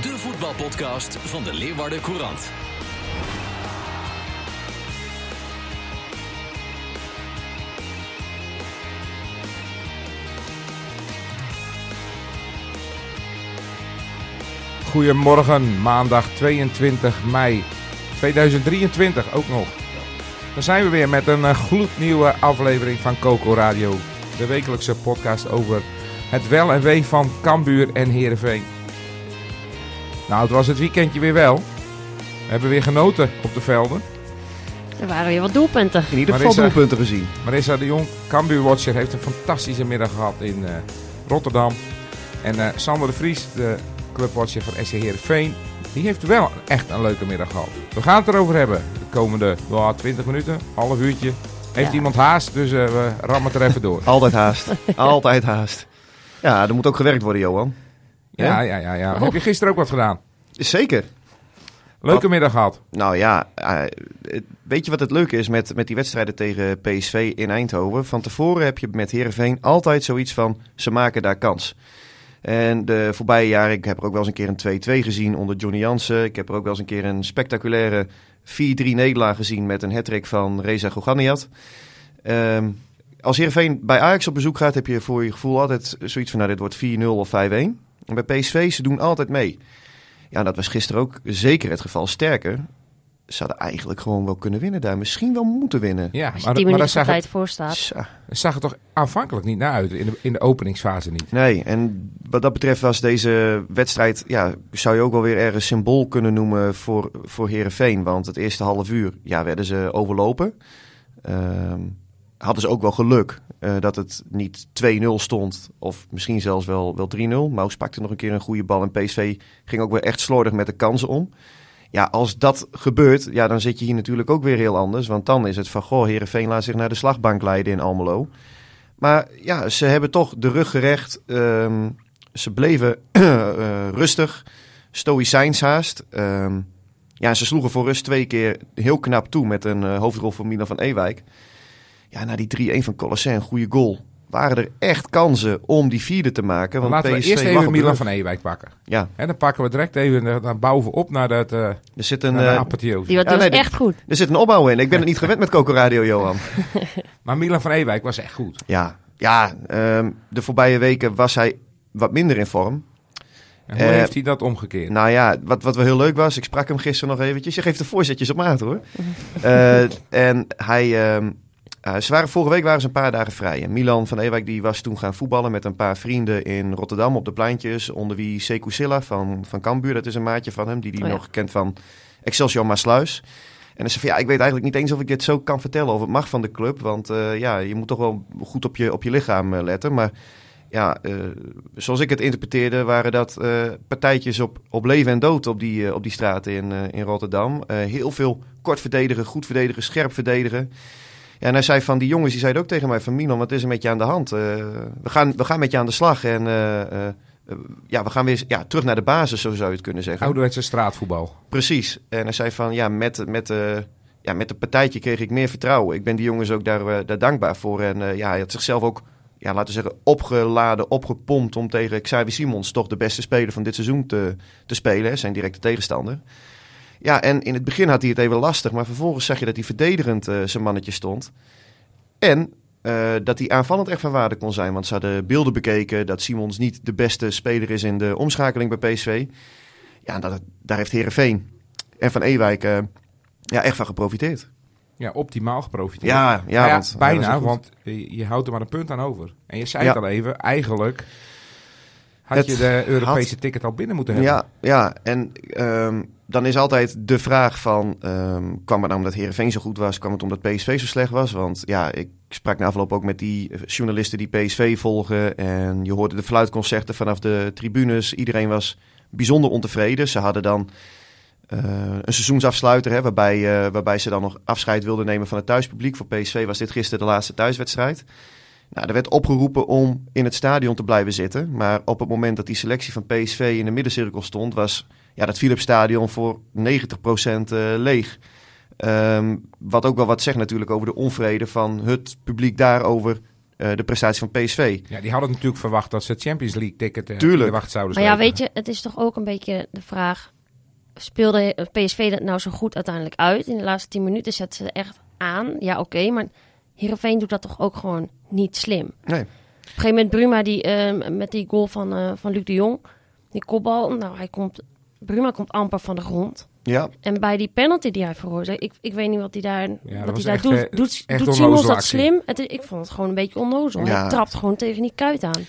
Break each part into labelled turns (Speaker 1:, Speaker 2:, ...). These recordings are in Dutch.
Speaker 1: de voetbalpodcast van de Leeuwarden Courant.
Speaker 2: Goedemorgen, maandag 22 mei 2023 ook nog. Dan zijn we weer met een eh, gloednieuwe aflevering van Coco Radio. De wekelijkse podcast over het wel en wee van Cambuur en Heerenveen. Nou, het was het weekendje weer wel. We hebben weer genoten op de velden.
Speaker 3: Er waren weer wat doelpunten.
Speaker 4: In ieder geval doelpunten gezien.
Speaker 2: Marissa de Jong, Cambuur-watcher, heeft een fantastische middag gehad in eh, Rotterdam. En eh, Sander de Vries, de clubwatcher van SC Heerenveen, die heeft wel echt een leuke middag gehad. We gaan het erover hebben de komende nou, 20 minuten, half uurtje. Heeft
Speaker 3: Ja.
Speaker 2: iemand haast, dus eh, we rammen het er even door.
Speaker 4: Altijd haast. Altijd haast. Ja, er moet ook gewerkt worden, Johan.
Speaker 2: Ja, ja, ja. ja. Heb je gisteren ook wat gedaan?
Speaker 4: Zeker.
Speaker 2: Leuke middag gehad.
Speaker 4: Nou ja, eh, weet je wat het leuke is met, met die wedstrijden tegen PSV in Eindhoven? Van tevoren heb je met Herenveen altijd zoiets van, ze maken daar kans. En de voorbije jaren, ik heb er ook wel eens een keer een 2-2 gezien onder Johnny Jansen. Ik heb er ook wel eens een keer een spectaculaire 4-3 nederlaag gezien met een hat van Reza Goganiat. Ehm, als Heerenveen bij Ajax op bezoek gaat, heb je voor je gevoel altijd zoiets van, nou dit wordt 4-0 of 5-1. En bij PSV, ze doen altijd mee. Ja, dat was gisteren ook zeker het geval. Sterker, ze hadden eigenlijk gewoon wel kunnen winnen daar. Misschien wel moeten winnen.
Speaker 2: Ja, maar,
Speaker 3: 10
Speaker 2: maar daar zag
Speaker 3: tijd
Speaker 2: het,
Speaker 3: voor staat.
Speaker 4: Tja.
Speaker 2: zag het toch aanvankelijk niet naar uit, in de, in de openingsfase niet.
Speaker 4: Nee, en wat dat betreft was deze wedstrijd, ja, zou je ook wel weer ergens symbool kunnen noemen voor, voor Herenveen. Want het eerste half uur ja, werden ze overlopen. Ehm, hadden ze ook wel geluk eh, dat het niet 2-0 stond, of misschien zelfs wel, wel 3-0. Maus pakte nog een keer een goede bal en PSV ging ook weer echt slordig met de kansen om. Ja, als dat gebeurt, ja, dan zit je hier natuurlijk ook weer heel anders. Want dan is het van, goh, Heerenveen laat zich naar de slagbank leiden in Almelo. Maar ja, ze hebben toch de rug gerecht. Ehm, ze bleven eh, rustig, stoïcijns haast. Ehm, ja, ze sloegen voor rust twee keer heel knap toe met een eh, hoofdrol van Milan van Ewijk. Ja, na die 3-1 van Colosset, een goede goal. Waren er echt kansen om die vierde te maken? Want
Speaker 2: Laten we eerst even
Speaker 4: op
Speaker 2: Milan van Ewijk pakken.
Speaker 4: Ja,
Speaker 2: En dan pakken we direct even naar, naar bovenop naar, dat, eh
Speaker 4: er zit een, eh,
Speaker 2: apotheose.
Speaker 3: Die was,
Speaker 4: Ja, nee,
Speaker 3: echt goed.
Speaker 4: er zit een opbouw in. Ik ben het niet gewend met Coco Radio, Johan.
Speaker 2: Maar Milan van Ewijk was echt goed.
Speaker 4: Ja, ja ehm, de voorbije weken was hij wat minder in vorm.
Speaker 2: En hoe
Speaker 4: Eh,
Speaker 2: heeft hij dat omgekeerd?
Speaker 4: Nou ja, wat, wat wel heel leuk was, ik sprak hem gisteren nog eventjes. Je geeft de voorzetjes op maat hoor. Eh, en hij, ehm, ze waren, vorige week waren ze een paar dagen vrij. En Milan van Ewijk die was toen gaan voetballen met een paar vrienden in Rotterdam op de pleintjes. Onder wie Sekou Silla van, van Cambuur, dat is een maatje van hem, die die
Speaker 3: Oh ja.
Speaker 4: nog kent van Excelsior Maasluis. En hij zei van ja, ik weet eigenlijk niet eens of ik dit zo kan vertellen of het mag van de club. Want eh, ja, je moet toch wel goed op je, op je lichaam eh, letten. Maar ja, zoals ik het interpreteerde, waren dat partijtjes op, op leven en dood op die, op die straten in, in Rotterdam. Heel veel kort verdedigen, goed verdedigen, scherp verdedigen. Ja, en hij zei van die jongens, die zeiden ook tegen mij van Milan, wat is er met je aan de hand? Eh, we, gaan, we gaan met je aan de slag en eh, eh, ja, we gaan weer ja, terug naar de basis, zo zou je het kunnen zeggen.
Speaker 2: Ouderwetse straatvoetbal.
Speaker 4: Precies. En hij zei van ja, met, met, ja, met het partijtje kreeg ik meer vertrouwen. Ik ben die jongens ook daar, daar dankbaar voor. En ja, hij had zichzelf ook, ja, laten we zeggen, opgeladen, opgepompt om tegen Xavi Simons, toch de beste speler van dit seizoen, te, te spelen. Zijn directe tegenstander. Ja, en in het begin had hij het even lastig, maar vervolgens zag je dat hij verdedigend eh, zijn mannetje stond. En eh, dat hij aanvallend echt van waarde kon zijn. Want ze hadden beelden bekeken dat Simons niet de beste speler is in de omschakeling bij PSV. Ja, dat, daar heeft Herenveen en Van Ewijk eh, ja, echt van geprofiteerd.
Speaker 2: Ja, optimaal geprofiteerd.
Speaker 4: Ja, ja,
Speaker 2: Nou
Speaker 4: want- ja, dat
Speaker 2: bijna,
Speaker 4: goed.
Speaker 2: want je, houdt er maar een punt aan over. En je zei
Speaker 4: Ja.
Speaker 2: het al even, eigenlijk had
Speaker 4: Het
Speaker 2: je de Europese
Speaker 4: had-
Speaker 2: ticket al binnen moeten hebben.
Speaker 4: Ja, ja. en ehm, dan is altijd de vraag van... ehm, kwam het nou omdat Heerenveen zo goed was? Kwam het omdat PSV zo slecht was? Want ja, ik sprak na afloop ook met die journalisten die PSV volgen... en je hoorde de fluitconcerten vanaf de tribunes. Iedereen was bijzonder ontevreden. Ze hadden dan eh, een seizoensafsluiter, hè, waarbij, eh, waarbij ze dan nog afscheid wilden nemen van het thuispubliek. Voor PSV was dit gisteren de laatste thuiswedstrijd. Nou, er werd opgeroepen om in het stadion te blijven zitten. Maar op het moment dat die selectie van PSV in de middencirkel stond, was ja, dat Philipsstadion voor 90% eh, leeg. Ehm, wat ook wel wat zegt natuurlijk over de onvrede van het publiek daarover uh, de prestatie van PSV.
Speaker 2: Ja, die hadden natuurlijk verwacht dat ze het Champions League ticket uh,
Speaker 4: Tuurlijk.
Speaker 2: in de wacht zouden
Speaker 3: Maar ja, weet je, het is toch ook een beetje de vraag... Speelde PSV dat nou zo goed uiteindelijk uit? In de laatste tien minuten zetten ze echt aan. Ja, oké, maar Heerenveen doet dat toch ook gewoon niet slim.
Speaker 4: Nee.
Speaker 3: Op een gegeven moment Bruma die, eh, met die goal van, eh, van Luc de Jong. Die kopbal, nou hij komt... Bruma komt amper van de grond.
Speaker 4: Ja,
Speaker 3: En bij die penalty die hij veroorzaakt, ik, ik weet niet wat hij daar, wat hij daar
Speaker 2: echt,
Speaker 3: doet.
Speaker 2: eh,
Speaker 3: doet doet Simons dat
Speaker 2: actie.
Speaker 3: slim? Het, ik vond het gewoon een beetje onnozel.
Speaker 4: Ja.
Speaker 3: Hij trapt gewoon tegen die kuit aan.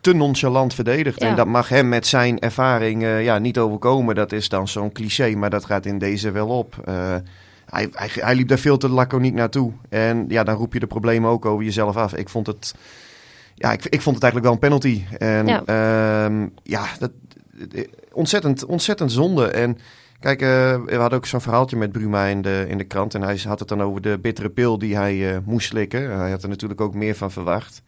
Speaker 4: te nonchalant verdedigd.
Speaker 3: Ja.
Speaker 4: En dat mag hem met zijn ervaring eh, ja, niet overkomen. Dat is dan zo'n cliché, maar dat gaat in deze wel op. Eh, hij, hij, hij liep daar veel te laconiek naartoe. En ja, dan roep je de problemen ook over jezelf af. Ik vond het, ja, ik, ik vond het eigenlijk wel een penalty. En
Speaker 3: Ja.
Speaker 4: ja dat, ontzettend, ontzettend zonde. En kijk, eh, we hadden ook zo'n verhaaltje met Bruma in de, in de krant. En hij had het dan over de bittere pil die hij eh, moest slikken. Hij had er natuurlijk ook meer van verwacht.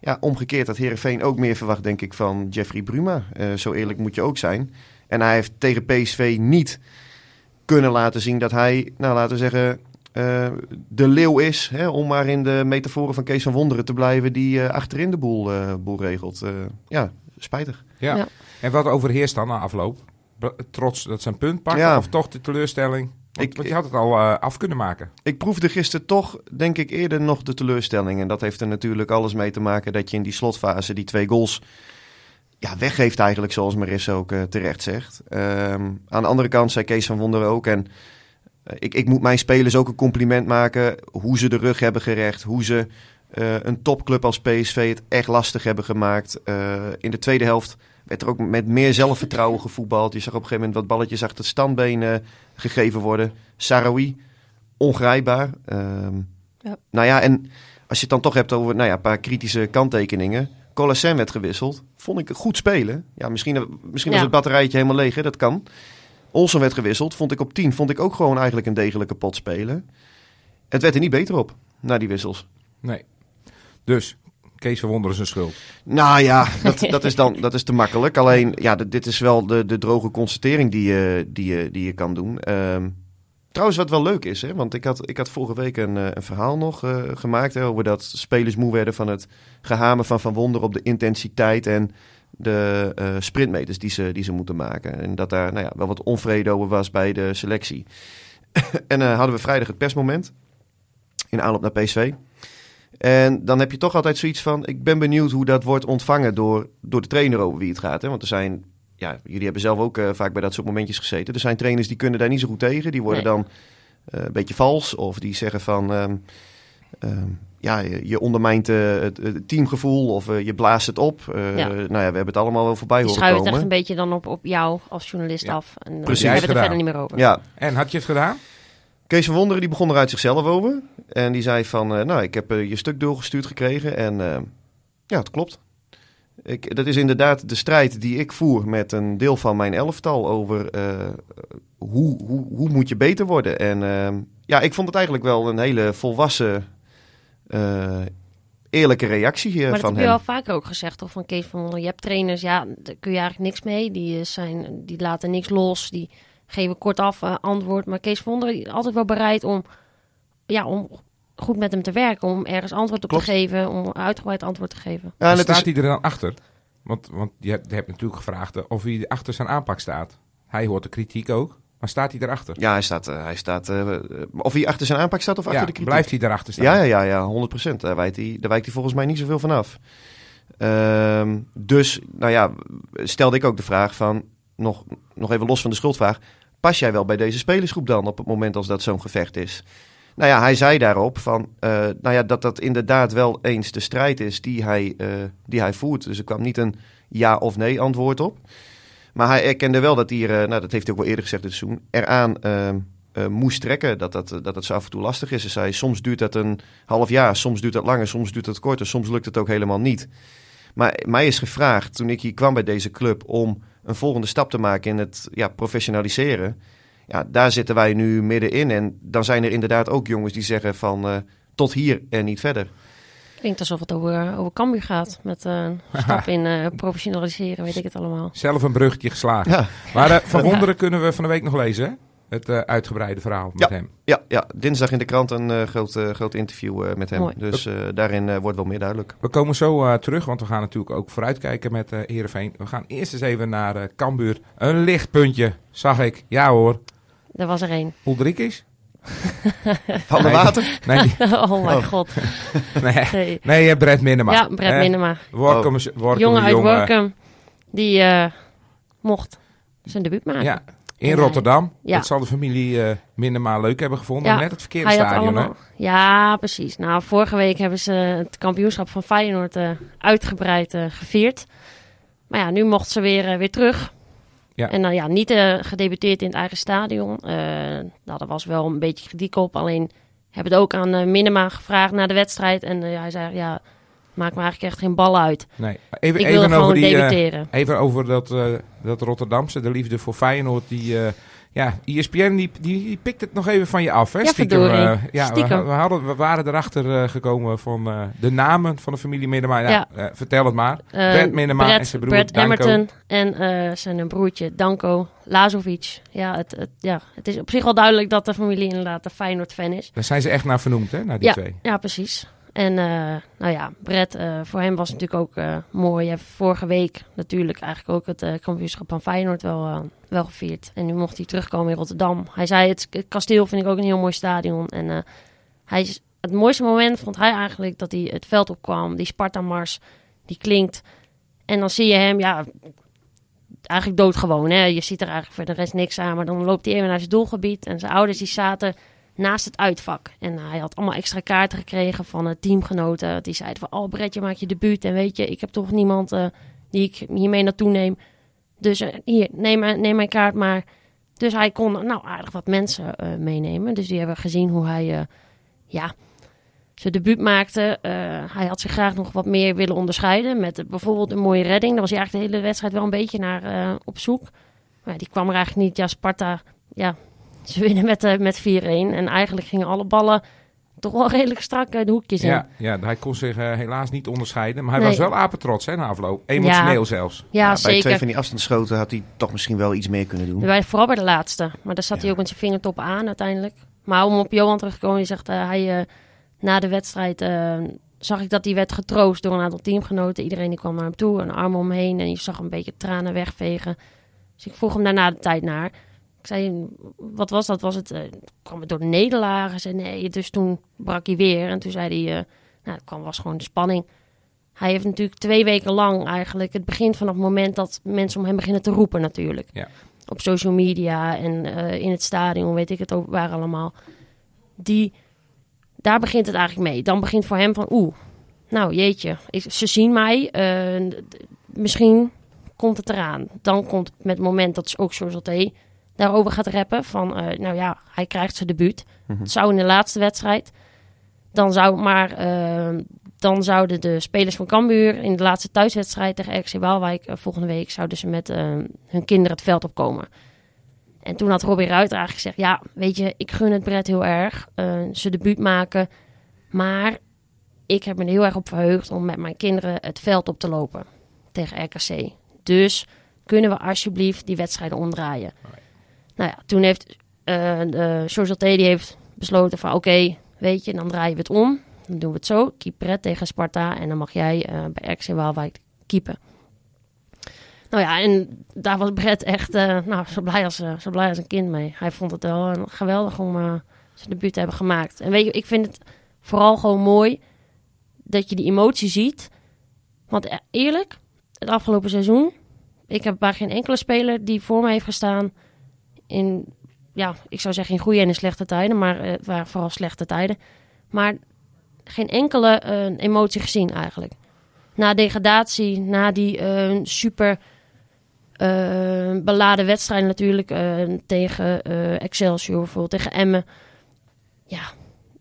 Speaker 4: Ja, omgekeerd had Herenveen ook meer verwacht, denk ik, van Jeffrey Bruma. Eh, zo eerlijk moet je ook zijn. En hij heeft tegen PSV niet kunnen laten zien dat hij, nou laten we zeggen, eh, de leeuw is. Hè, om maar in de metaforen van Kees van Wonderen te blijven, die eh, achterin de boel, eh, boel regelt. Eh, ja, spijtig.
Speaker 2: Ja.
Speaker 3: Ja.
Speaker 2: En wat overheerst dan na afloop? Trots dat ze een punt pakken
Speaker 4: Ja.
Speaker 2: of toch de teleurstelling? Want,
Speaker 4: Ik-
Speaker 2: want je had het al eh, af kunnen maken.
Speaker 4: Ik proefde gisteren toch, denk ik, eerder nog de teleurstelling. En dat heeft er natuurlijk alles mee te maken dat je in die slotfase die twee goals ja, weggeeft eigenlijk, zoals Maris ook eh, terecht zegt. Ehm, aan de andere kant zei Kees van Wonderen ook. En eh, ik, ik moet mijn spelers ook een compliment maken. Hoe ze de rug hebben gerecht. Hoe ze eh, een topclub als PSV het echt lastig hebben gemaakt. Eh, in de tweede helft werd er ook met meer zelfvertrouwen gevoetbald. Je zag op een gegeven moment wat balletjes achter het standbeen eh, gegeven worden. Sarawi, ongrijpbaar. Ehm,
Speaker 3: Ja.
Speaker 4: Nou ja, en als je het dan toch hebt over nou ja, een paar kritische kanttekeningen. Colasen werd gewisseld. Vond ik goed spelen. Ja, misschien misschien was het batterijtje helemaal leeg, hè? dat kan. Olsen werd gewisseld. Vond ik op 10. Vond ik ook gewoon eigenlijk een degelijke pot spelen. Het werd er niet beter op, na die wissels.
Speaker 2: Nee. Dus, Kees van Wonderen zijn schuld.
Speaker 4: Nou ja, dat, dat, is dan, dat is te makkelijk. Alleen, ja, dit is wel de, de droge constatering die je, die je, die je kan doen. Ehm, trouwens, wat wel leuk is, hè, want ik had, ik had vorige week een, eh, een verhaal nog eh, gemaakt hè, over dat spelers moe werden van het gehamen van Van Wonder op de intensiteit en de eh, sprintmeters die ze, die ze moeten maken. En dat daar nou ja, wel wat onvrede over was bij de selectie. en eh, hadden we vrijdag het persmoment in aanloop naar PSV. En dan heb je toch altijd zoiets van: ik ben benieuwd hoe dat wordt ontvangen door, door de trainer over wie het gaat. Hè? Want er zijn, ja, jullie hebben zelf ook eh, vaak bij dat soort momentjes gezeten. Er zijn trainers die kunnen daar niet zo goed tegen. Die worden
Speaker 3: Nee.
Speaker 4: dan eh, een beetje vals. Of die zeggen van: ehm, ehm, ja, je, je ondermijnt eh, het, het teamgevoel of je blaast het op. Eh,
Speaker 3: Ja.
Speaker 4: Nou ja, we hebben het allemaal wel voorbij
Speaker 3: Die
Speaker 4: horen
Speaker 3: schuiven het
Speaker 4: komen.
Speaker 3: echt een beetje dan op, op jou als journalist
Speaker 2: Ja.
Speaker 3: af. En
Speaker 4: Precies.
Speaker 3: hebben we het er verder niet meer over.
Speaker 4: Ja,
Speaker 2: En had je het gedaan?
Speaker 4: Kees van Wonderen die begon er uit zichzelf over. En die zei van, eh, nou, ik heb eh, je stuk doorgestuurd gekregen. En eh, ja, het klopt. Ik, dat is inderdaad de strijd die ik voer met een deel van mijn elftal over hoe, hoe, hoe moet je beter worden. En ja, ik vond het eigenlijk wel een hele volwassen, eerlijke reactie hier
Speaker 3: Maar dat
Speaker 4: van
Speaker 3: heb je
Speaker 4: hem.
Speaker 3: wel vaker ook gezegd, toch? Van Kees van Wonderen. Je hebt trainers, ja, daar kun je eigenlijk niks mee. Die, zijn, die laten niks los. Die geven kortaf eh, antwoord. Maar Kees is altijd wel bereid om, ja, om goed met hem te werken. Om ergens antwoord op
Speaker 4: Klopt.
Speaker 3: te geven. Om uitgebreid antwoord te geven.
Speaker 4: Ja, en het
Speaker 2: staat
Speaker 4: is,
Speaker 2: hij er dan achter? Want, want je hebt, je hebt natuurlijk gevraagd eh, of hij achter zijn aanpak staat. Hij hoort de kritiek ook. Maar staat hij erachter?
Speaker 4: ja, hij staat, eh, hij staat eh, of hij achter zijn aanpak staat of achter
Speaker 2: Ja,
Speaker 4: de kritiek.
Speaker 2: blijft hij erachter staan?
Speaker 4: Ja, ja, ja, ja 100 procent. Daar, wijkt hij- daar wijkt hij volgens mij niet zoveel van af. Ehm, dus, nou ja, stelde ik ook de vraag van, nog, nog even los van de schuldvraag, pas jij wel bij deze spelersgroep dan op het moment als dat zo'n gevecht is? Nou ja, hij zei daarop van, eh, nou ja, dat dat inderdaad wel eens de strijd is die hij, eh, die hij voert. Dus er kwam niet een ja of nee antwoord op. Maar hij erkende wel dat hij, eh, nou dat heeft hij ook wel eerder gezegd dit seizoen, eraan moest trekken. Dat dat, dat het zo af en toe lastig is. Hij zei, soms duurt dat een half jaar, soms duurt dat langer, soms duurt dat korter, soms lukt het ook helemaal niet. Maar mij is gevraagd toen ik hier kwam bij deze club om een volgende stap te maken in het ja, professionaliseren. Ja, daar zitten wij nu middenin. En dan zijn er inderdaad ook jongens die zeggen van eh, tot hier en niet verder.
Speaker 3: Klinkt alsof het over, over Cambuur gaat. Met eh, een stap in eh, professionaliseren, weet ik het allemaal.
Speaker 2: Zelf een bruggetje geslagen.
Speaker 4: Ja,
Speaker 2: Maar eh, Van Wonderen kunnen we van de week nog lezen, hè? Het eh, uitgebreide verhaal met hem.
Speaker 4: ja, ja dinsdag in de krant een eh, groot, eh, groot interview eh, met hem.
Speaker 3: Mooi.
Speaker 4: Dus eh, daarin eh, wordt wel meer duidelijk.
Speaker 2: We komen zo eh, terug, want we gaan natuurlijk ook vooruitkijken met eh Heerenveen. We gaan eerst eens even naar eh Cambuur. Een lichtpuntje, zag ik. Ja hoor.
Speaker 3: Er was er één.
Speaker 2: Ulrikis?
Speaker 4: Van de
Speaker 2: Nee.
Speaker 4: water?
Speaker 2: Nee,
Speaker 3: oh mijn
Speaker 4: Oh.
Speaker 3: god.
Speaker 2: nee,
Speaker 3: Nee.
Speaker 2: nee Brett Minema.
Speaker 3: Ja, Brett Minema.
Speaker 2: Workum, Workum,
Speaker 3: jongen uit. Workum. Die eh, mocht zijn debuut maken.
Speaker 2: Ja, in
Speaker 3: En,
Speaker 2: Rotterdam.
Speaker 3: ja.
Speaker 2: Dat zal de familie eh Minema leuk hebben gevonden.
Speaker 3: Ja,
Speaker 2: Net het verkeerde stadion, hè?
Speaker 3: Ja, precies. Nou, vorige week hebben ze het kampioenschap van Feyenoord eh, uitgebreid eh, gevierd. Maar ja, nu mocht ze weer, eh, weer terug.
Speaker 2: Ja.
Speaker 3: En dan ja, niet eh, gedebuteerd in het eigen stadion. Eh nou, daar was wel een beetje kritiek op. Alleen hebben het ook aan eh, Minema gevraagd na de wedstrijd. En eh, hij zei, ja, maakt me eigenlijk echt geen bal uit.
Speaker 2: Nee. Even,
Speaker 3: Ik
Speaker 2: even
Speaker 3: gewoon
Speaker 2: over die, eh,
Speaker 3: debuteren.
Speaker 2: Even over dat, eh, dat Rotterdamse, de liefde voor Feyenoord. Die, eh, ja, ESPN die, die, die pikt het nog even van je af. Hè?
Speaker 3: Ja,
Speaker 2: stiekem, ja, we,
Speaker 3: Stiekem.
Speaker 2: we, hadden, we waren erachter gekomen van de namen van de familie Minema. Ja,
Speaker 3: Ja.
Speaker 2: vertel het maar. Brett
Speaker 3: Brett-
Speaker 2: en zijn broer
Speaker 3: Brett
Speaker 2: Danko.
Speaker 3: En zijn broertje Danko Lazovic. Ja het, het, ja, het is op zich wel duidelijk dat de familie inderdaad een Feyenoord-fan is.
Speaker 2: Daar zijn ze echt naar vernoemd, hè, naar die
Speaker 3: Ja,
Speaker 2: twee.
Speaker 3: ja, precies. En eh, nou ja, Brett, eh, voor hem was het natuurlijk ook eh, mooi. Hij vorige week natuurlijk eigenlijk ook het kampioenschap van Feyenoord wel, wel gevierd. En nu mocht hij terugkomen in Rotterdam. Hij zei, het, kasteel vind ik ook een heel mooi stadion. En hij het mooiste moment vond hij eigenlijk dat hij het veld opkwam. Die Sparta-mars, die klinkt. En dan zie je hem, ja, eigenlijk doodgewoon. Hè? Je ziet er eigenlijk voor de rest niks aan. Maar dan loopt hij even naar zijn doelgebied. En zijn ouders die zaten naast het uitvak. En hij had allemaal extra kaarten gekregen van uh, teamgenoten. Die zeiden van, oh Brett, je maakt je debuut. En weet je, ik heb toch niemand uh, die ik hiermee naartoe neem. Dus hier, neem, neem mijn kaart maar. Dus hij kon nou aardig wat mensen meenemen. Dus die hebben gezien hoe hij, ja, zijn debuut maakte. Hij had zich graag nog wat meer willen onderscheiden. Met bijvoorbeeld een mooie redding. Daar was hij eigenlijk de hele wedstrijd wel een beetje naar op zoek. Maar die kwam er eigenlijk niet. Ja, Sparta, ja, ze winnen met, uh, met 4-1. En eigenlijk gingen alle ballen toch wel redelijk strak uit de hoekjes in.
Speaker 2: Ja, ja hij kon zich uh, helaas niet onderscheiden. Maar hij nee. was wel apetrots, hè, na afloop. Emotioneel
Speaker 3: ja.
Speaker 2: zelfs.
Speaker 3: Ja,
Speaker 4: ja,
Speaker 3: zeker.
Speaker 4: Bij twee van die afstandsschoten had hij toch misschien wel iets meer kunnen doen.
Speaker 3: Bij, vooral bij de laatste. Maar daar zat ja. hij ook met zijn vingertop aan uiteindelijk. Maar om op Johan terug te komen, je zegt uh, hij... Uh, na de wedstrijd uh, zag ik dat hij werd getroost door een aantal teamgenoten. Iedereen die kwam naar hem toe, een arm omheen en je zag een beetje tranen wegvegen. Dus ik vroeg hem daarna de tijd naar. Ik zei, wat was dat? Was het, uh, kwam het door de nederlagen? Zei nee, dus toen brak hij weer. En toen zei hij, uh, nou, het kwam, was gewoon de spanning. Hij heeft natuurlijk twee weken lang eigenlijk het begin van het moment dat mensen om hem beginnen te roepen natuurlijk.
Speaker 2: Ja.
Speaker 3: Op social media en uh, in het stadion, weet ik het ook, waar allemaal. Die daar begint het eigenlijk mee. Dan begint voor hem van, oeh, nou jeetje, ik, ze zien mij, misschien komt het eraan. Dan komt het met het moment dat ook T daarover gaat rappen van, uh, nou ja, hij krijgt zijn debuut. Mm-hmm. Het zou in de laatste wedstrijd. Dan zou maar, uh, dan zouden de spelers van Cambuur in de laatste thuiswedstrijd tegen RC Waalwijk uh, volgende week zouden ze met hun kinderen het veld opkomen. En toen had Robbie Ruiter eigenlijk gezegd: Ja, weet je, ik gun het Brett heel erg. Ze debuut maken. Maar ik heb me er heel erg op verheugd om met mijn kinderen het veld op te lopen tegen RKC. Dus kunnen we alsjeblieft die wedstrijden omdraaien. Nou ja, toen heeft uh, de die heeft besloten van oké, weet je, dan draaien we het om. Dan doen we het zo. Keep Brett tegen Sparta en dan mag jij uh, bij RKC Waalwijk keepen. Nou ja, en daar was Brett echt uh, nou, zo, blij als, zo blij als een kind mee. Hij vond het wel geweldig om zijn debuut te hebben gemaakt. En weet je, ik vind het vooral gewoon mooi dat je die emotie ziet. Want eerlijk, het afgelopen seizoen, ik heb bij geen enkele speler die voor me heeft gestaan in, ja, ik zou zeggen in goede en in slechte tijden, maar het waren vooral slechte tijden. Maar geen enkele emotie gezien eigenlijk. Na degradatie, na die super uh, beladen wedstrijden natuurlijk tegen Excelsior, bijvoorbeeld tegen Emmen. Ja,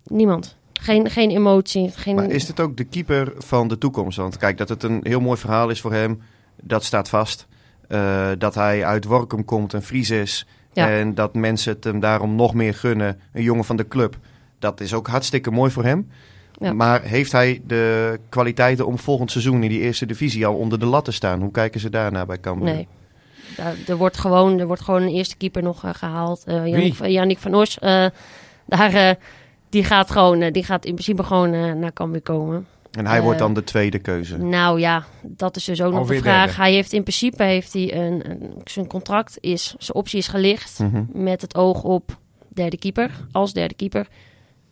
Speaker 3: niemand. Geen, geen emotie. Geen...
Speaker 4: Maar is dit ook de keeper van de toekomst? Want kijk, dat het een heel mooi verhaal is voor hem, dat staat vast. Eh, dat hij uit Workum komt, een Fries is.
Speaker 3: Ja.
Speaker 4: En dat mensen het hem daarom nog meer gunnen. Een jongen van de club. Dat is ook hartstikke mooi voor hem.
Speaker 3: Ja.
Speaker 4: Maar heeft hij de kwaliteiten om volgend seizoen in die eerste divisie al onder de lat te staan? Hoe kijken ze daarna bij Cambuur?
Speaker 3: Nee. Daar, er, wordt gewoon, er wordt gewoon een eerste keeper nog eh, gehaald. Eh Yannick, van- Os. eh, daar, die, gaat gewoon, die gaat in principe gewoon naar Cambuur komen.
Speaker 4: En hij
Speaker 3: Eh,
Speaker 4: wordt dan de tweede keuze.
Speaker 3: Nou ja, dat is dus ook nog de
Speaker 2: Alweer
Speaker 3: vraag.
Speaker 2: derde.
Speaker 3: Hij heeft in principe heeft hij een, een, zijn contract is, zijn optie is gelicht
Speaker 4: Mhm.
Speaker 3: met het oog op derde keeper, als derde keeper.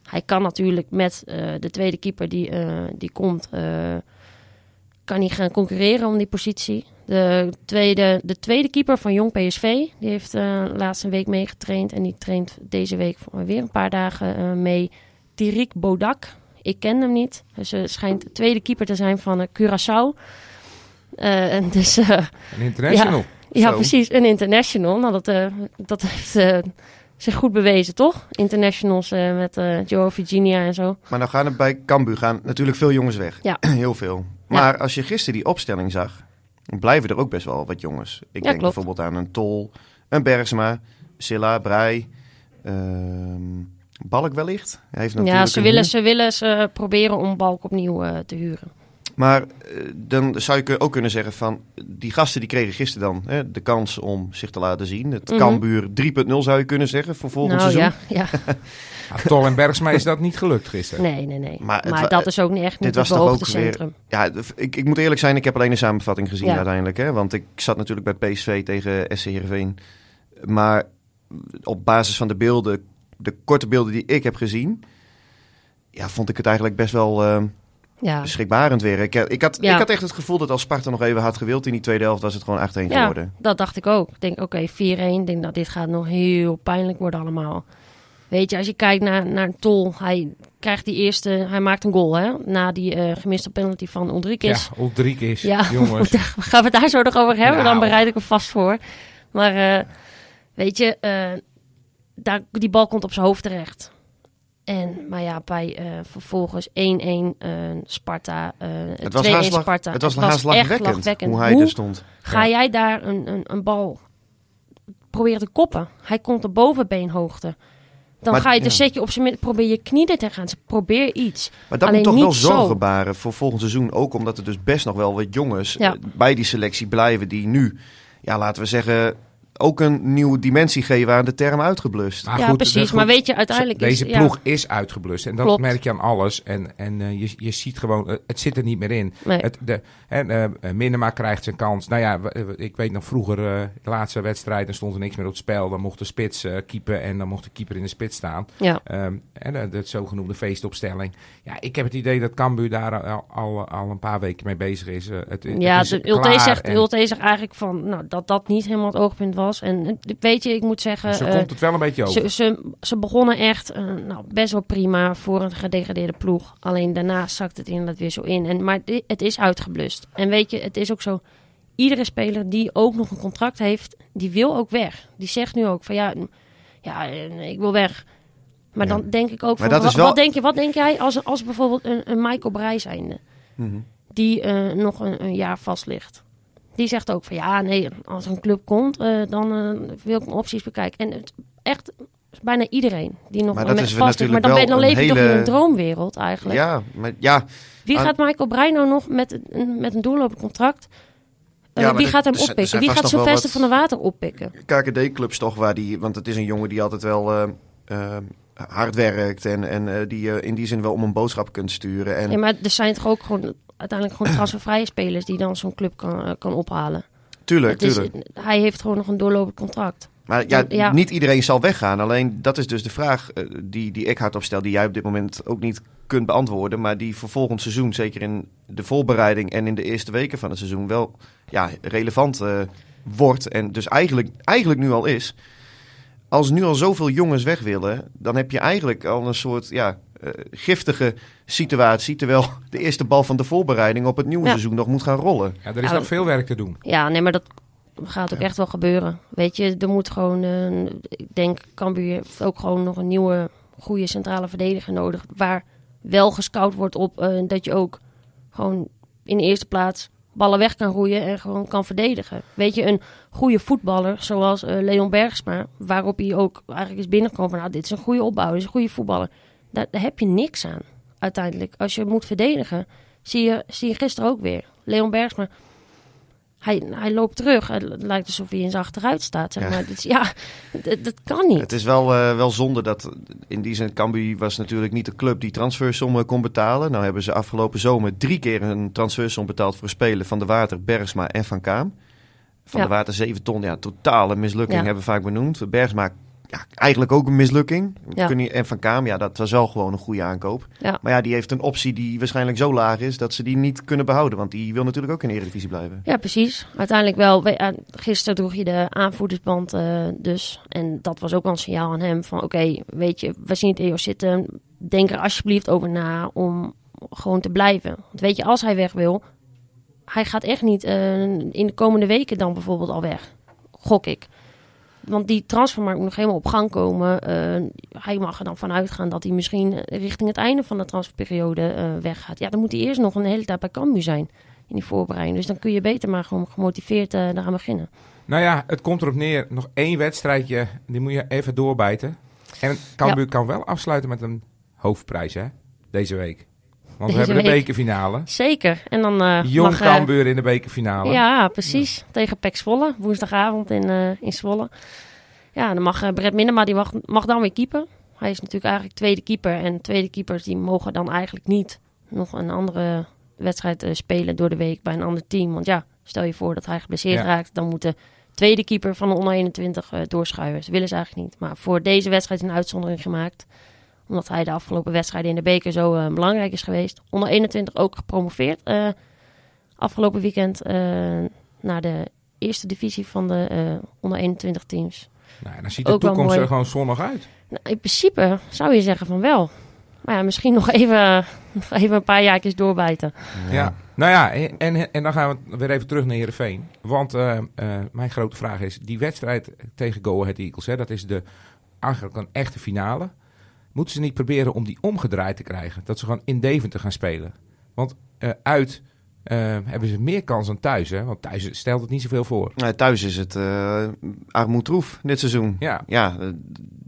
Speaker 3: Hij kan natuurlijk met eh, de tweede keeper die, eh, die komt, eh, kan hij gaan concurreren om die positie. De tweede, de tweede keeper van Jong PSV, die heeft eh laatst een week meegetraind en die traint deze week voor- weer een paar dagen eh, mee. Tirik Bodak, ik ken hem niet. Dus hij schijnt de tweede keeper te zijn van eh, Curaçao. Eh, en dus eh,
Speaker 2: Een international.
Speaker 3: ja,
Speaker 4: Zo.
Speaker 3: precies. Een international. Nou, dat, eh, dat heeft eh, zich goed bewezen, toch? Internationals eh, met eh Joe Virginia en zo.
Speaker 4: Maar nou gaan er bij Cambuur gaan natuurlijk veel jongens weg.
Speaker 3: Ja.
Speaker 4: Heel veel. Maar als je gisteren die opstelling zag, blijven er ook best wel wat jongens. Ik
Speaker 3: Ja,
Speaker 4: denk
Speaker 3: klopt.
Speaker 4: bijvoorbeeld aan een Tol, een Bergsma, Silla, Brei, ehm, Balk wellicht. Hij heeft natuurlijk
Speaker 3: Ja, ze
Speaker 4: een
Speaker 3: willen, ze willen ze proberen om Balk opnieuw eh, te huren.
Speaker 4: Maar eh, dan zou je ook kunnen zeggen van, die gasten die kregen gisteren dan hè, de kans om zich te laten zien. Het
Speaker 3: Mhm.
Speaker 4: Cambuur 3.0 zou je kunnen zeggen voor volgend
Speaker 3: nou
Speaker 4: seizoen.
Speaker 3: ja, ja.
Speaker 2: Ja, Tol en Bergsma is dat niet gelukt gisteren.
Speaker 3: Nee, nee, nee.
Speaker 4: Maar
Speaker 3: Maar,
Speaker 4: het wa-
Speaker 3: dat is ook niet echt
Speaker 4: dit
Speaker 3: niet
Speaker 4: was
Speaker 3: het
Speaker 4: toch ook weer-
Speaker 3: centrum.
Speaker 4: Ja, d- ik, ik moet eerlijk zijn, ik heb alleen de samenvatting gezien
Speaker 3: Ja.
Speaker 4: uiteindelijk. Hè? Want ik zat natuurlijk bij PSV tegen SC Heerenveen. Maar op basis van de beelden, de korte beelden die ik heb gezien... Ja, vond ik het eigenlijk best wel eh,
Speaker 3: Ja.
Speaker 4: schrikbarend weer. Ik, ik, had,
Speaker 3: Ja.
Speaker 4: ik had echt het gevoel dat als Sparta nog even had gewild in die tweede helft... was het gewoon 8-1
Speaker 3: ja,
Speaker 4: geworden.
Speaker 3: dat dacht ik ook. Ik denk, oké, 4-1. Ik denk dat dit gaat nog heel pijnlijk worden allemaal. Weet je, als je kijkt naar, naar Tol, hij krijgt die eerste, hij maakt een goal, hè? Na die eh, gemiste penalty van Ulrikes.
Speaker 2: Ja, Ulrikes.
Speaker 3: Ja,
Speaker 2: Jongens.
Speaker 3: gaan we het daar zo nog over hebben?
Speaker 2: Nou.
Speaker 3: Dan bereid ik hem vast voor. Maar eh, weet je, eh, daar, die bal komt op zijn hoofd terecht. En, maar ja, bij eh, vervolgens 1-1 eh, Sparta, eh 2-1
Speaker 4: Het was, haast lach-
Speaker 3: Sparta.
Speaker 4: het was
Speaker 3: echt
Speaker 4: haast lachwekkend
Speaker 3: lachwekkend.
Speaker 4: hoe hij er stond.
Speaker 3: ga jij daar een, een, een bal proberen te koppen? Hij komt op bovenbeenhoogte. Dan
Speaker 4: Maar-
Speaker 3: ga je,
Speaker 4: ja.
Speaker 3: dus zet je op zijn midden, probeer je knieën te gaan. Probeer iets.
Speaker 4: Maar dat
Speaker 3: Alleen
Speaker 4: moet toch wel zorgen baren voor volgend seizoen. Ook omdat er dus best nog wel wat jongens
Speaker 3: Ja.
Speaker 4: bij die selectie blijven. Die nu, ja, laten we zeggen, ook een nieuwe dimensie geven aan de term uitgeblust.
Speaker 2: Maar
Speaker 3: ja,
Speaker 2: goed,
Speaker 3: precies.
Speaker 2: dat
Speaker 3: Maar weet je, uiteindelijk
Speaker 2: Deze
Speaker 3: is... ja.
Speaker 2: ploeg is uitgeblust. En dat
Speaker 3: Klopt.
Speaker 2: merk je aan alles. En, en eh, je, je ziet gewoon, eh, het zit er niet meer in.
Speaker 3: Nee.
Speaker 2: Het, de, en, eh, eh, Minema krijgt zijn kans. Nou ja, ik weet nog vroeger, eh, de laatste wedstrijd, dan stond er niks meer op het spel. Dan mocht de spits keeper en dan mocht de keeper in de spits staan.
Speaker 3: Ja.
Speaker 2: Ehm, en de zogenoemde feestopstelling. Ja, ik heb het idee dat Cambuur daar al, al, al een paar weken mee bezig is. Het, het
Speaker 3: Ja,
Speaker 2: is
Speaker 3: de Ulte zegt,
Speaker 2: en
Speaker 3: Ulte zegt eigenlijk van, nou, dat dat niet helemaal het oogpunt was. En eh, weet je, ik moet zeggen,
Speaker 2: Zo
Speaker 3: eh,
Speaker 2: komt het wel een beetje over.
Speaker 3: ze, ze, ze begonnen echt eh, nou, best wel prima voor een gedegradeerde ploeg. Alleen daarna zakt het inderdaad weer zo in. En, maar het is uitgeblust. En weet je, het is ook zo, iedere speler die ook nog een contract heeft, die wil ook weg. Die zegt nu ook van, ja, ja ik wil weg. Maar
Speaker 4: Ja.
Speaker 3: dan denk ik ook
Speaker 4: Maar
Speaker 3: van,
Speaker 4: dat is
Speaker 3: wa-
Speaker 4: wel-
Speaker 3: wat, denk je, wat denk jij als, als bijvoorbeeld een, een Michael Breij zijnde?
Speaker 4: Mhm.
Speaker 3: die eh, nog een, een jaar vast ligt. Die zegt ook van ja, nee, als een club komt, eh, dan eh, wil ik mijn opties bekijken. En het, echt bijna iedereen die nog
Speaker 4: Maar
Speaker 3: met
Speaker 4: dat is
Speaker 3: vast ligt. Maar
Speaker 4: natuurlijk
Speaker 3: dan, leef je toch in een droomwereld eigenlijk.
Speaker 4: Ja, maar ja,
Speaker 3: Wie
Speaker 4: aan-
Speaker 3: gaat Michael Brein nou nog met, een- met een doorlopend contract? Eh,
Speaker 4: Ja,
Speaker 3: wie gaat hem oppikken? Wie gaat Sylvester van de Water oppikken?
Speaker 4: KKD-clubs toch, waar die, want het is een jongen die altijd wel hard werkt en, en die je in die zin wel om een boodschap kunt sturen. En
Speaker 3: Ja, maar er zijn toch ook gewoon uiteindelijk gewoon transfervrije spelers die dan zo'n club kan, eh, kan ophalen.
Speaker 4: tuurlijk,
Speaker 3: is,
Speaker 4: tuurlijk.
Speaker 3: hij heeft gewoon nog een doorlopend contract.
Speaker 4: Maar ja,
Speaker 3: Ja.
Speaker 4: niet iedereen zal weggaan. Alleen dat is dus de vraag eh, die, die ik hardop stel, die jij op dit moment ook niet kunt beantwoorden. Maar die voor volgend seizoen, zeker in de voorbereiding en in de eerste weken van het seizoen, wel ja, relevant eh, wordt. En dus eigenlijk, eigenlijk nu al is. Als nu al zoveel jongens weg willen, dan heb je eigenlijk al een soort ja, eh, giftige situatie. Terwijl de eerste bal van de voorbereiding op het nieuwe
Speaker 3: Ja.
Speaker 4: seizoen nog moet gaan rollen.
Speaker 2: Ja, er is
Speaker 3: Ja,
Speaker 2: nog veel werk te doen.
Speaker 3: Ja, nee, maar dat gaat ook echt wel gebeuren. Weet je, er moet gewoon, eh, ik denk, Cambuur heeft ook gewoon nog een nieuwe, goede centrale verdediger nodig. Waar wel gescout wordt op eh, dat je ook gewoon in de eerste plaats ballen weg kan roeien en gewoon kan verdedigen. Weet je, een goede voetballer zoals eh, Leon Bergsma, waarop hij ook eigenlijk is binnengekomen van nou, dit is een goede opbouw, dit is een goede voetballer. Daar, heb je niks aan uiteindelijk. Als je moet verdedigen, zie je, zie je gisteren ook weer. Leon Bergsma, hij, hij loopt terug. Het lijkt alsof hij in zijn achteruit staat. Zeg
Speaker 4: Ja.
Speaker 3: maar. Dus ja, dat, dat kan niet.
Speaker 4: Het is wel, eh, wel zonde dat in die zin Cambuur was natuurlijk niet de club die transfersommen kon betalen. Nou hebben ze afgelopen zomer drie keer een transfersom betaald voor spelen van de Water, Bergsma en Van Kaam. Van
Speaker 3: Ja.
Speaker 4: de Water 7 ton, ja, totale mislukking
Speaker 3: Ja.
Speaker 4: hebben we vaak benoemd. Bergsma, ja, eigenlijk ook een mislukking.
Speaker 3: Ja.
Speaker 4: Kun je- En Van Kaam, ja, dat was wel gewoon een goede aankoop.
Speaker 3: Ja.
Speaker 4: Maar ja, die heeft een optie die waarschijnlijk zo laag is dat ze die niet kunnen behouden. Want die wil natuurlijk ook in de Eredivisie blijven.
Speaker 3: Ja, precies. Uiteindelijk wel. We- Gisteren droeg je de aanvoerdersband eh, dus. En dat was ook wel een signaal aan hem van... Oké, weet je, we zien het EOS zitten. Denk er alsjeblieft over na om gewoon te blijven. Want weet je, als hij weg wil... Hij gaat echt niet eh, in de komende weken dan bijvoorbeeld al weg. Gok ik. Want die transfermarkt moet nog helemaal op gang komen. Eh, hij mag er dan vanuit gaan dat hij misschien richting het einde van de transferperiode eh, weggaat. Ja, dan moet hij eerst nog een hele tijd bij Cambuur zijn in die voorbereiding. Dus dan kun je beter maar gewoon gemotiveerd eh eraan beginnen.
Speaker 2: Nou ja, het komt erop neer. Nog één wedstrijdje, die moet je even doorbijten. En Cambuur kan wel afsluiten met een hoofdprijs, hè? Deze week. Want
Speaker 3: Deze
Speaker 2: we hebben de bekerfinale.
Speaker 3: Zeker. En dan eh
Speaker 2: Jong
Speaker 3: mag... eh,
Speaker 2: Cambuur in de bekerfinale.
Speaker 3: ja, precies. Tegen Pek Zwolle. Woensdagavond in, eh, in Zwolle. Ja, dan mag Brett Minema, die mag, mag dan weer keeper. Hij is natuurlijk eigenlijk tweede keeper. En tweede keepers die mogen dan eigenlijk niet nog een andere wedstrijd spelen door de week bij een ander team. Want ja, stel je voor dat hij geblesseerd
Speaker 2: Ja.
Speaker 3: raakt. Dan moet de tweede keeper van de onder 21 eh, doorschuiven. Dat willen ze eigenlijk niet. Maar voor deze wedstrijd is een uitzondering gemaakt. Omdat hij de afgelopen wedstrijden in de beker zo eh, belangrijk is geweest. Onder 21 ook gepromoveerd. eh, afgelopen weekend eh, naar de eerste divisie van de onder 21 teams.
Speaker 2: Nou, en dan ziet de
Speaker 3: Ook
Speaker 2: toekomst er gewoon zonnig uit.
Speaker 3: Nou, in principe zou je zeggen van wel. Maar ja, misschien nog even, nog even een paar jaartjes doorbijten.
Speaker 2: Ja. Nou ja, en, en dan gaan we weer even terug naar Heerenveen. Want mijn grote vraag is, die wedstrijd tegen Go Ahead Eagles, hè, dat is de, eigenlijk een echte finale. Moeten ze niet proberen om die omgedraaid te krijgen? Dat ze gewoon in Deventer gaan spelen. Want eh, uit eh, hebben ze meer kans dan thuis. Hè? Want thuis stelt het niet zoveel voor.
Speaker 4: Nou, thuis is het eh armoedroef dit seizoen.
Speaker 2: Ja,
Speaker 4: Ja,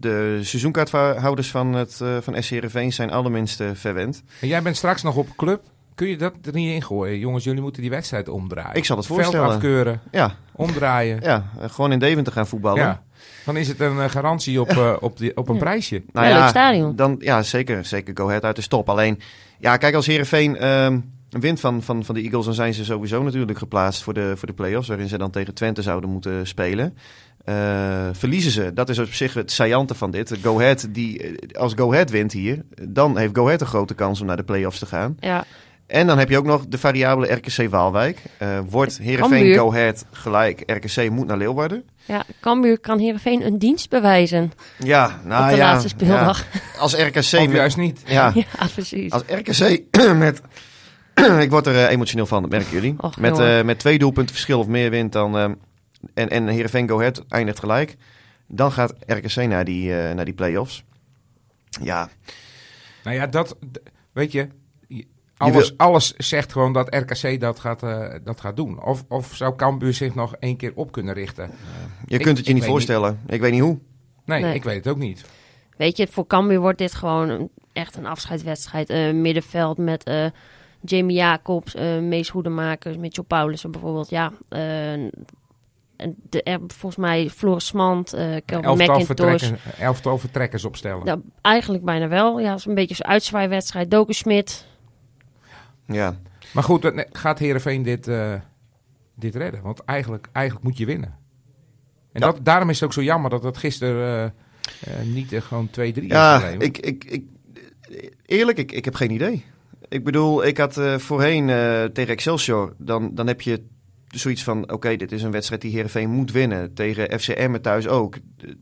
Speaker 4: de seizoenkaarthouders van, het, eh, van SC Heerenveen zijn allerminst eh, verwend.
Speaker 2: en jij bent straks nog op club. Kun je dat er niet in gooien? Jongens, jullie moeten die wedstrijd omdraaien.
Speaker 4: Ik zal het
Speaker 2: Veld
Speaker 4: voorstellen.
Speaker 2: afkeuren,
Speaker 4: Ja,
Speaker 2: omdraaien.
Speaker 4: ja gewoon in Deventer gaan voetballen.
Speaker 2: Ja. Dan is het een eh, garantie op, eh, op, die, op een
Speaker 3: Ja.
Speaker 2: prijsje.
Speaker 4: Nou
Speaker 3: Ja, leuk stadion.
Speaker 4: Dan, ja, zeker. Zeker Go Ahead uit de stop. Alleen, ja, kijk, als Heerenveen ehm wint van, van, van de Eagles... dan zijn ze sowieso natuurlijk geplaatst voor de, voor de play-offs... waarin ze dan tegen Twente zouden moeten spelen. Eh, verliezen ze, dat is op zich het saillante van dit. Go Ahead, die, als Go Ahead wint hier... dan heeft Go Ahead een grote kans om naar de play-offs te gaan.
Speaker 3: Ja,
Speaker 4: En dan heb je ook nog de variabele RKC Waalwijk. Eh, wordt Heerenveen
Speaker 3: Cambuur.
Speaker 4: Go Ahead gelijk, RKC moet naar Leeuwarden.
Speaker 3: ja Cambuur kan Heerenveen een dienst bewijzen
Speaker 4: Ja, nou
Speaker 3: op de
Speaker 4: ja,
Speaker 3: laatste speeldag.
Speaker 4: ja. Als RKC...
Speaker 2: Of
Speaker 4: met-
Speaker 2: juist niet.
Speaker 4: ja,
Speaker 3: Ja, precies.
Speaker 4: Als RKC met. ik word er eh, emotioneel van, dat merken jullie.
Speaker 3: Och,
Speaker 4: met, eh, met twee doelpunten verschil of meer wint dan. en, en Heerenveen Go Ahead eindigt gelijk. Dan gaat RKC naar die, eh, naar die play-offs. Ja,
Speaker 2: Nou ja, dat... Weet je... Alles,
Speaker 4: wil-
Speaker 2: alles zegt gewoon dat RKC dat gaat, eh, dat gaat doen. Of, of zou Cambuur zich nog één keer op kunnen richten?
Speaker 4: je
Speaker 2: Ik-
Speaker 4: kunt het je niet voorstellen. Ik weet niet hoe.
Speaker 2: Nee,
Speaker 3: Nee.
Speaker 2: ik weet het ook niet.
Speaker 3: Weet je, voor Cambuur wordt dit gewoon een, echt een afscheidswedstrijd. Eh, middenveld met eh, Jamie Jacobs, eh Mees Hoedemakers, Mitchell Paulussen bijvoorbeeld. Ja, eh, en de, er- volgens mij Floris Smant, eh Kelvin
Speaker 2: Elftal,
Speaker 3: McIntosh.
Speaker 2: vertrekkers, elftal vertrekkers opstellen.
Speaker 3: Ja, eigenlijk bijna wel. Ja, het is een beetje zo'n uitzwaaiwedstrijd. Doken Smit.
Speaker 4: Ja,
Speaker 2: Maar goed, gaat Heerenveen dit, eh, dit redden? Want eigenlijk, eigenlijk moet je winnen. En
Speaker 4: Ja.
Speaker 2: dat, daarom is het ook zo jammer dat het gisteren eh, eh, niet gewoon 2-3 is
Speaker 4: ja ik, ik, ik, eerlijk, ik, ik heb geen idee. Ik bedoel, ik had voorheen tegen Excelsior. Dan, dan heb je zoiets van: oké, dit is een wedstrijd die Heerenveen moet winnen. Tegen FCM thuis ook.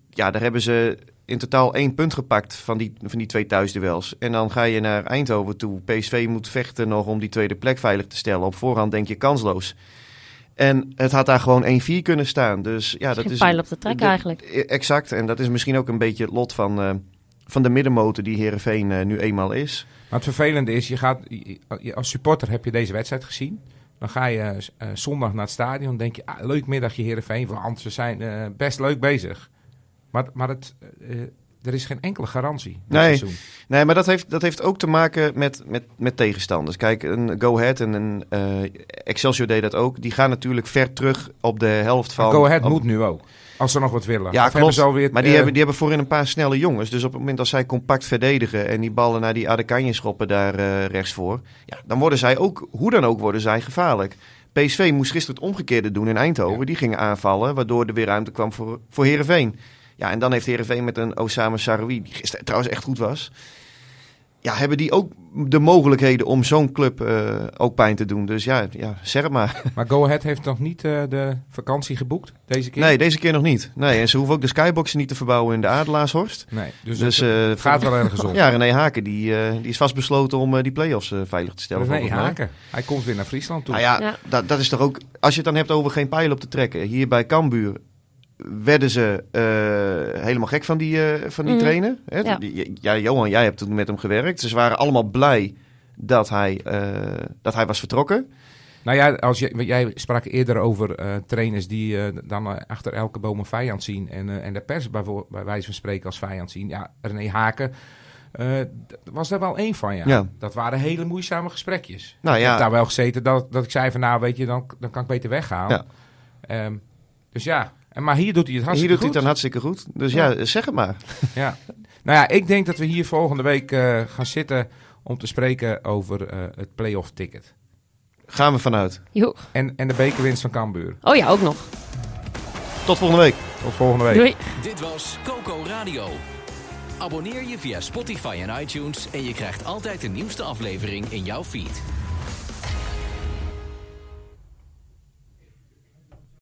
Speaker 4: Ja, daar hebben ze in totaal één punt gepakt van die, van die twee thuisduels. En dan ga je naar Eindhoven toe. PSV moet vechten nog om die tweede plek veilig te stellen. Op voorhand denk je kansloos. En het had daar gewoon 1-4 kunnen staan. Dus ja, dat
Speaker 3: Geen
Speaker 4: is.
Speaker 3: pijl op de trek
Speaker 4: de-
Speaker 3: eigenlijk.
Speaker 4: Exact. En dat is misschien ook een beetje het lot van, eh, van de middenmotor die Herenveen uh, nu eenmaal is.
Speaker 2: Maar het vervelende is, je gaat, je, als supporter heb je deze wedstrijd gezien. Dan ga je uh, zondag naar het stadion. denk je, ah, leuk middagje Herenveen, want ze zijn uh, best leuk bezig. Maar, maar het, er is geen enkele garantie.
Speaker 4: Nee, nee maar dat heeft, dat heeft ook te maken met, met, met tegenstanders. Kijk, een Go Ahead en een Excelsior deed dat ook. Die gaan natuurlijk ver terug op de helft van...
Speaker 2: Go Ahead moet nu ook. Als ze nog wat willen.
Speaker 4: Ja, klopt. Weer, maar die, uh, hebben, die hebben voorin een paar snelle jongens. Dus op het moment als zij compact verdedigen en die ballen naar die Adekanje schoppen daar uh, rechts voor. Ja, dan worden zij ook, hoe dan ook, worden zij gevaarlijk. PSV moest gisteren het omgekeerde doen in Eindhoven. Die gingen aanvallen, waardoor er weer ruimte kwam voor, voor Heerenveen. Ja, en dan heeft Heerenveen met een Osama Saroui, die gisteren trouwens echt goed was ja, hebben die ook de mogelijkheden om zo'n club uh, ook pijn te doen. Dus ja, ja, zeg het maar.
Speaker 2: Maar Go Ahead heeft nog niet uh, de vakantie geboekt deze keer?
Speaker 4: Nee, deze keer nog niet. Nee, en ze hoeven ook de skyboxen niet te verbouwen in de Adelaashorst.
Speaker 2: Nee, dus, dus het, gaat wel ergens om.
Speaker 4: Ja, René Haken die, uh, die is vastbesloten om die play-offs veilig te stellen.
Speaker 2: René Haken, hij komt weer naar Friesland toe.
Speaker 4: Nou ja, ja. Dat, dat is toch ook... Als je het dan hebt over geen pijl op te trekken. Hier bij Cambuur werden ze uh, helemaal gek van die, uh, van die mm. trainer. Hè? Ja. ja. Johan, jij hebt toen met hem gewerkt. Ze waren allemaal blij dat hij, uh, dat hij was vertrokken.
Speaker 2: Nou ja, als je, jij sprak eerder over trainers die dan achter elke boom een vijand zien. En, en de pers bij, bij wijze van spreken als vijand zien. Ja, René Haken was daar wel één van, ja. ja. Dat waren hele moeizame gesprekjes. Nou, ja. Ik heb daar wel gezeten dat, dat ik zei van nou, weet je, dan, dan kan ik beter weggaan. Ja. Um, dus ja, en, maar hier doet hij het hartstikke goed.
Speaker 4: Hier doet hij het dan hartstikke goed. Dus ja, zeg het maar.
Speaker 2: Ja. Nou ja, ik denk dat we hier volgende week uh, gaan zitten om te spreken over uh, het playoff ticket.
Speaker 4: Gaan we vanuit.
Speaker 3: Jo.
Speaker 2: En, en de bekerwinst van Cambuur.
Speaker 3: Oh ja, ook nog.
Speaker 4: Tot volgende week.
Speaker 2: Tot volgende week.
Speaker 3: Doei.
Speaker 1: Dit was Coco Radio. Abonneer je via Spotify en iTunes en je krijgt altijd de nieuwste aflevering in jouw feed.